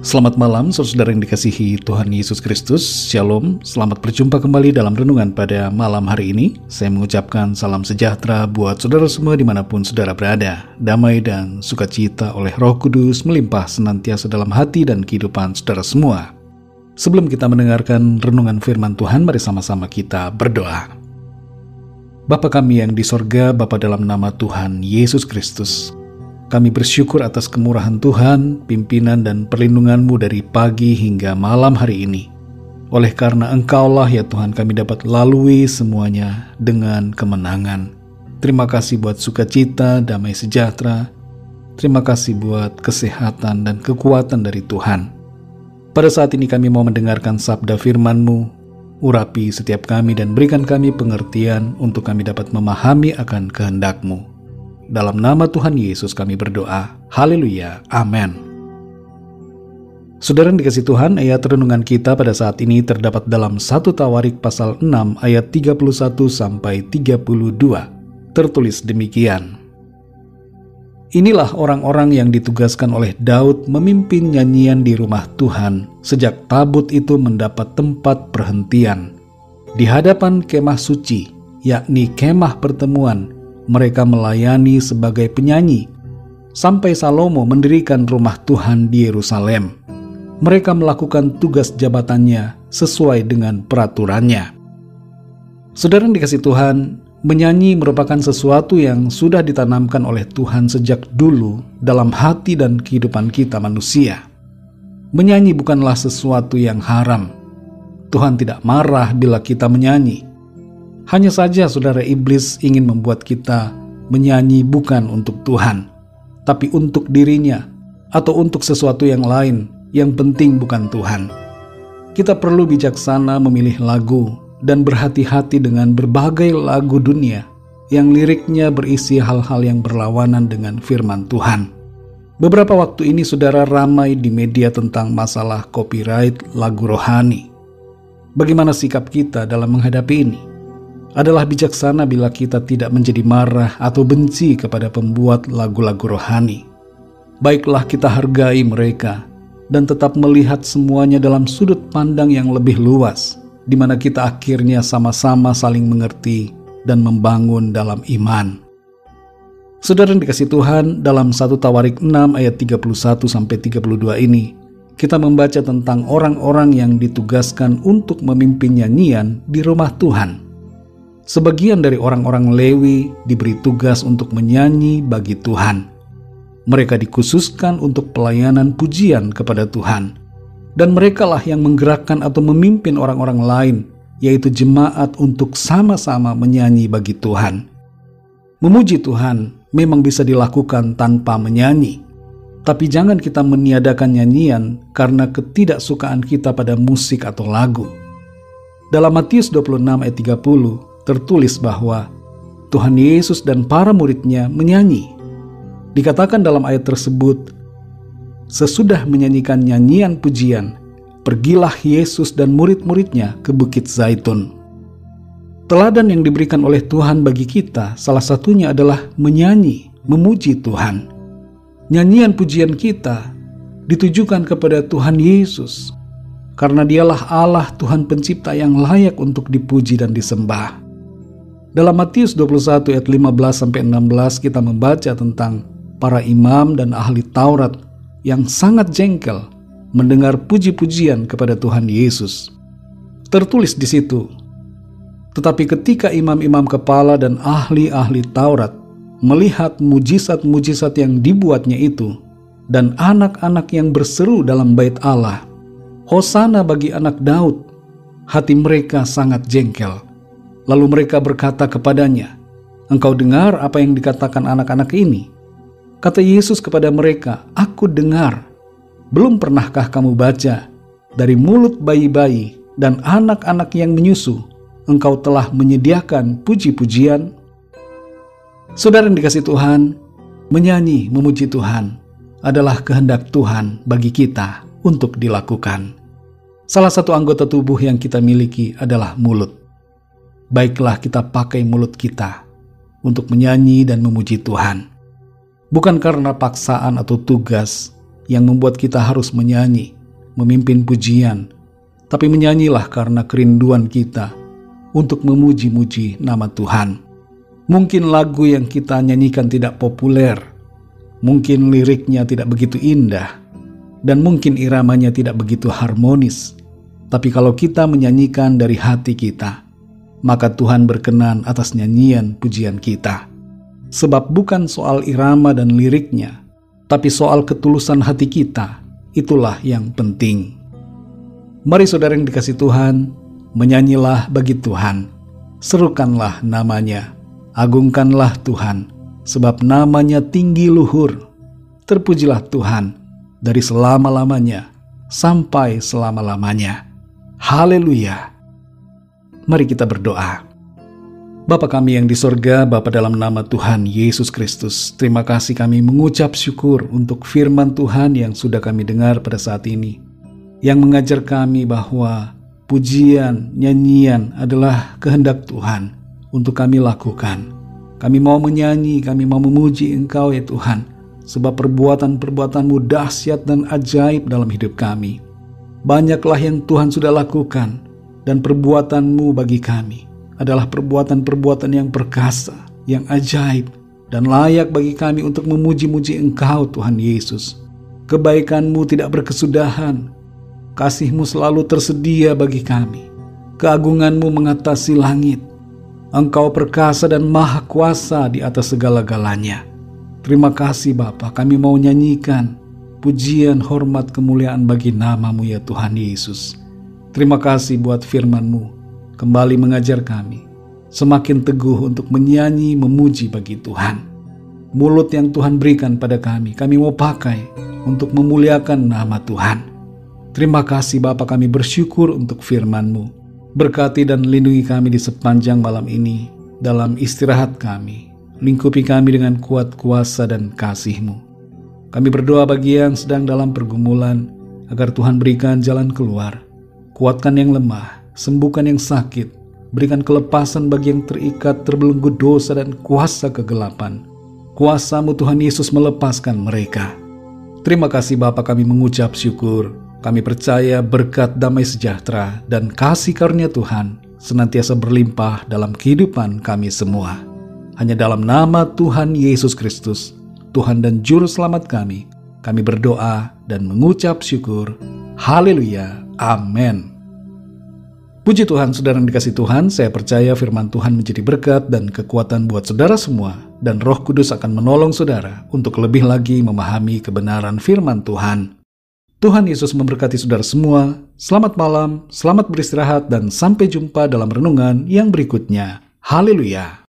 Selamat malam, saudara yang dikasihi Tuhan Yesus Kristus. Shalom, selamat berjumpa kembali dalam renungan pada malam hari ini. Saya mengucapkan salam sejahtera buat saudara semua di mana pun saudara berada. Damai dan sukacita oleh roh kudus melimpah senantiasa dalam hati dan kehidupan saudara semua. Sebelum kita mendengarkan renungan firman Tuhan, mari sama-sama kita berdoa. Bapa kami yang di sorga, Bapa dalam nama Tuhan Yesus Kristus, kami bersyukur atas kemurahan Tuhan, pimpinan dan perlindungan-Mu dari pagi hingga malam hari ini. Oleh karena Engkaulah ya Tuhan kami dapat lalui semuanya dengan kemenangan. Terima kasih buat sukacita, damai sejahtera. Terima kasih buat kesehatan dan kekuatan dari Tuhan. Pada saat ini kami mau mendengarkan sabda firman-Mu. Urapi setiap kami dan berikan kami pengertian untuk kami dapat memahami akan kehendak-Mu. Dalam nama Tuhan Yesus kami berdoa. Haleluya. Amin. Saudara dikasih Tuhan, ayat renungan kita pada saat ini terdapat dalam 1 Tawarik pasal 6 ayat 31 sampai 32. Tertulis demikian. Inilah orang-orang yang ditugaskan oleh Daud memimpin nyanyian di rumah Tuhan sejak tabut itu mendapat tempat perhentian. Di hadapan kemah suci, yakni kemah pertemuan, mereka melayani sebagai penyanyi sampai Salomo mendirikan rumah Tuhan di Yerusalem. Mereka melakukan tugas jabatannya sesuai dengan peraturannya. Saudara yang dikasih Tuhan, menyanyi merupakan sesuatu yang sudah ditanamkan oleh Tuhan sejak dulu dalam hati dan kehidupan kita manusia. Menyanyi bukanlah sesuatu yang haram. Tuhan tidak marah bila kita menyanyi. Hanya saja saudara iblis ingin membuat kita menyanyi bukan untuk Tuhan, tapi untuk dirinya atau untuk sesuatu yang lain yang penting bukan Tuhan. Kita perlu bijaksana memilih lagu dan berhati-hati dengan berbagai lagu dunia yang liriknya berisi hal-hal yang berlawanan dengan firman Tuhan. Beberapa waktu ini saudara ramai di media tentang masalah copyright lagu rohani. Bagaimana sikap kita dalam menghadapi ini? Adalah bijaksana bila kita tidak menjadi marah atau benci kepada pembuat lagu-lagu rohani. Baiklah kita hargai mereka dan tetap melihat semuanya dalam sudut pandang yang lebih luas, di mana kita akhirnya sama-sama saling mengerti dan membangun dalam iman. Saudara yang dikasih Tuhan, dalam satu Tawarik 6 ayat 31 sampai 32 ini, kita membaca tentang orang-orang yang ditugaskan untuk memimpin nyanyian di rumah Tuhan. Sebagian dari orang-orang Lewi diberi tugas untuk menyanyi bagi Tuhan. Mereka dikhususkan untuk pelayanan pujian kepada Tuhan. Dan merekalah yang menggerakkan atau memimpin orang-orang lain, yaitu jemaat untuk sama-sama menyanyi bagi Tuhan. Memuji Tuhan memang bisa dilakukan tanpa menyanyi. Tapi jangan kita meniadakan nyanyian karena ketidaksukaan kita pada musik atau lagu. Dalam Matius 26 ayat 30, tertulis bahwa Tuhan Yesus dan para muridnya menyanyi. Dikatakan dalam ayat tersebut, sesudah menyanyikan nyanyian pujian, pergilah Yesus dan murid-muridnya ke Bukit Zaitun. Teladan yang diberikan oleh Tuhan bagi kita salah satunya adalah menyanyi, memuji Tuhan. Nyanyian pujian kita ditujukan kepada Tuhan Yesus, karena dialah Allah Tuhan pencipta yang layak untuk dipuji dan disembah. Dalam Matius 21 ayat 15 sampai 16 kita membaca tentang para imam dan ahli Taurat yang sangat jengkel mendengar puji-pujian kepada Tuhan Yesus. Tertulis di situ, tetapi ketika imam-imam kepala dan ahli-ahli Taurat melihat mujizat-mujizat yang dibuatnya itu dan anak-anak yang berseru dalam bait Allah, Hosana bagi anak Daud, hati mereka sangat jengkel Lalu mereka berkata kepadanya, Engkau dengar apa yang dikatakan anak-anak ini? Kata Yesus kepada mereka, Aku dengar. Belum pernahkah kamu baca, dari mulut bayi-bayi dan anak-anak yang menyusu, engkau telah menyediakan puji-pujian? Saudara yang dikasih Tuhan, menyanyi memuji Tuhan adalah kehendak Tuhan bagi kita untuk dilakukan. Salah satu anggota tubuh yang kita miliki adalah mulut baiklah kita pakai mulut kita untuk menyanyi dan memuji Tuhan. Bukan karena paksaan atau tugas yang membuat kita harus menyanyi, memimpin pujian, tapi menyanyilah karena kerinduan kita untuk memuji-muji nama Tuhan. Mungkin lagu yang kita nyanyikan tidak populer, mungkin liriknya tidak begitu indah, dan mungkin iramanya tidak begitu harmonis. Tapi kalau kita menyanyikan dari hati kita, maka Tuhan berkenan atas nyanyian pujian kita. Sebab bukan soal irama dan liriknya, tapi soal ketulusan hati kita, itulah yang penting. Mari saudara yang dikasih Tuhan, menyanyilah bagi Tuhan, serukanlah namanya, agungkanlah Tuhan, sebab namanya tinggi luhur. Terpujilah Tuhan dari selama-lamanya sampai selama-lamanya. Haleluya! Mari kita berdoa. Bapa kami yang di sorga, Bapa dalam nama Tuhan Yesus Kristus, terima kasih kami mengucap syukur untuk firman Tuhan yang sudah kami dengar pada saat ini, yang mengajar kami bahwa pujian, nyanyian adalah kehendak Tuhan untuk kami lakukan. Kami mau menyanyi, kami mau memuji Engkau ya Tuhan, sebab perbuatan-perbuatanmu dahsyat dan ajaib dalam hidup kami. Banyaklah yang Tuhan sudah lakukan, dan perbuatanmu bagi kami adalah perbuatan-perbuatan yang perkasa, yang ajaib, dan layak bagi kami untuk memuji-muji Engkau, Tuhan Yesus. Kebaikanmu tidak berkesudahan, kasihmu selalu tersedia bagi kami. Keagunganmu mengatasi langit. Engkau perkasa dan maha kuasa di atas segala-galanya. Terima kasih Bapa, kami mau nyanyikan pujian, hormat, kemuliaan bagi namamu ya Tuhan Yesus. Terima kasih buat firman-Mu kembali mengajar kami semakin teguh untuk menyanyi memuji bagi Tuhan. Mulut yang Tuhan berikan pada kami, kami mau pakai untuk memuliakan nama Tuhan. Terima kasih Bapak kami bersyukur untuk firman-Mu. Berkati dan lindungi kami di sepanjang malam ini dalam istirahat kami. Lingkupi kami dengan kuat kuasa dan kasih-Mu. Kami berdoa bagi yang sedang dalam pergumulan agar Tuhan berikan jalan keluar. Kuatkan yang lemah, sembuhkan yang sakit, berikan kelepasan bagi yang terikat, terbelenggu dosa dan kuasa kegelapan. Kuasamu Tuhan Yesus melepaskan mereka. Terima kasih Bapa kami mengucap syukur. Kami percaya berkat damai sejahtera dan kasih karunia Tuhan senantiasa berlimpah dalam kehidupan kami semua. Hanya dalam nama Tuhan Yesus Kristus, Tuhan dan Juru Selamat kami, kami berdoa dan mengucap syukur. Haleluya. Amin. Puji Tuhan, saudara yang dikasih Tuhan, saya percaya firman Tuhan menjadi berkat dan kekuatan buat saudara semua, dan roh kudus akan menolong saudara untuk lebih lagi memahami kebenaran firman Tuhan. Tuhan Yesus memberkati saudara semua, selamat malam, selamat beristirahat, dan sampai jumpa dalam renungan yang berikutnya. Haleluya!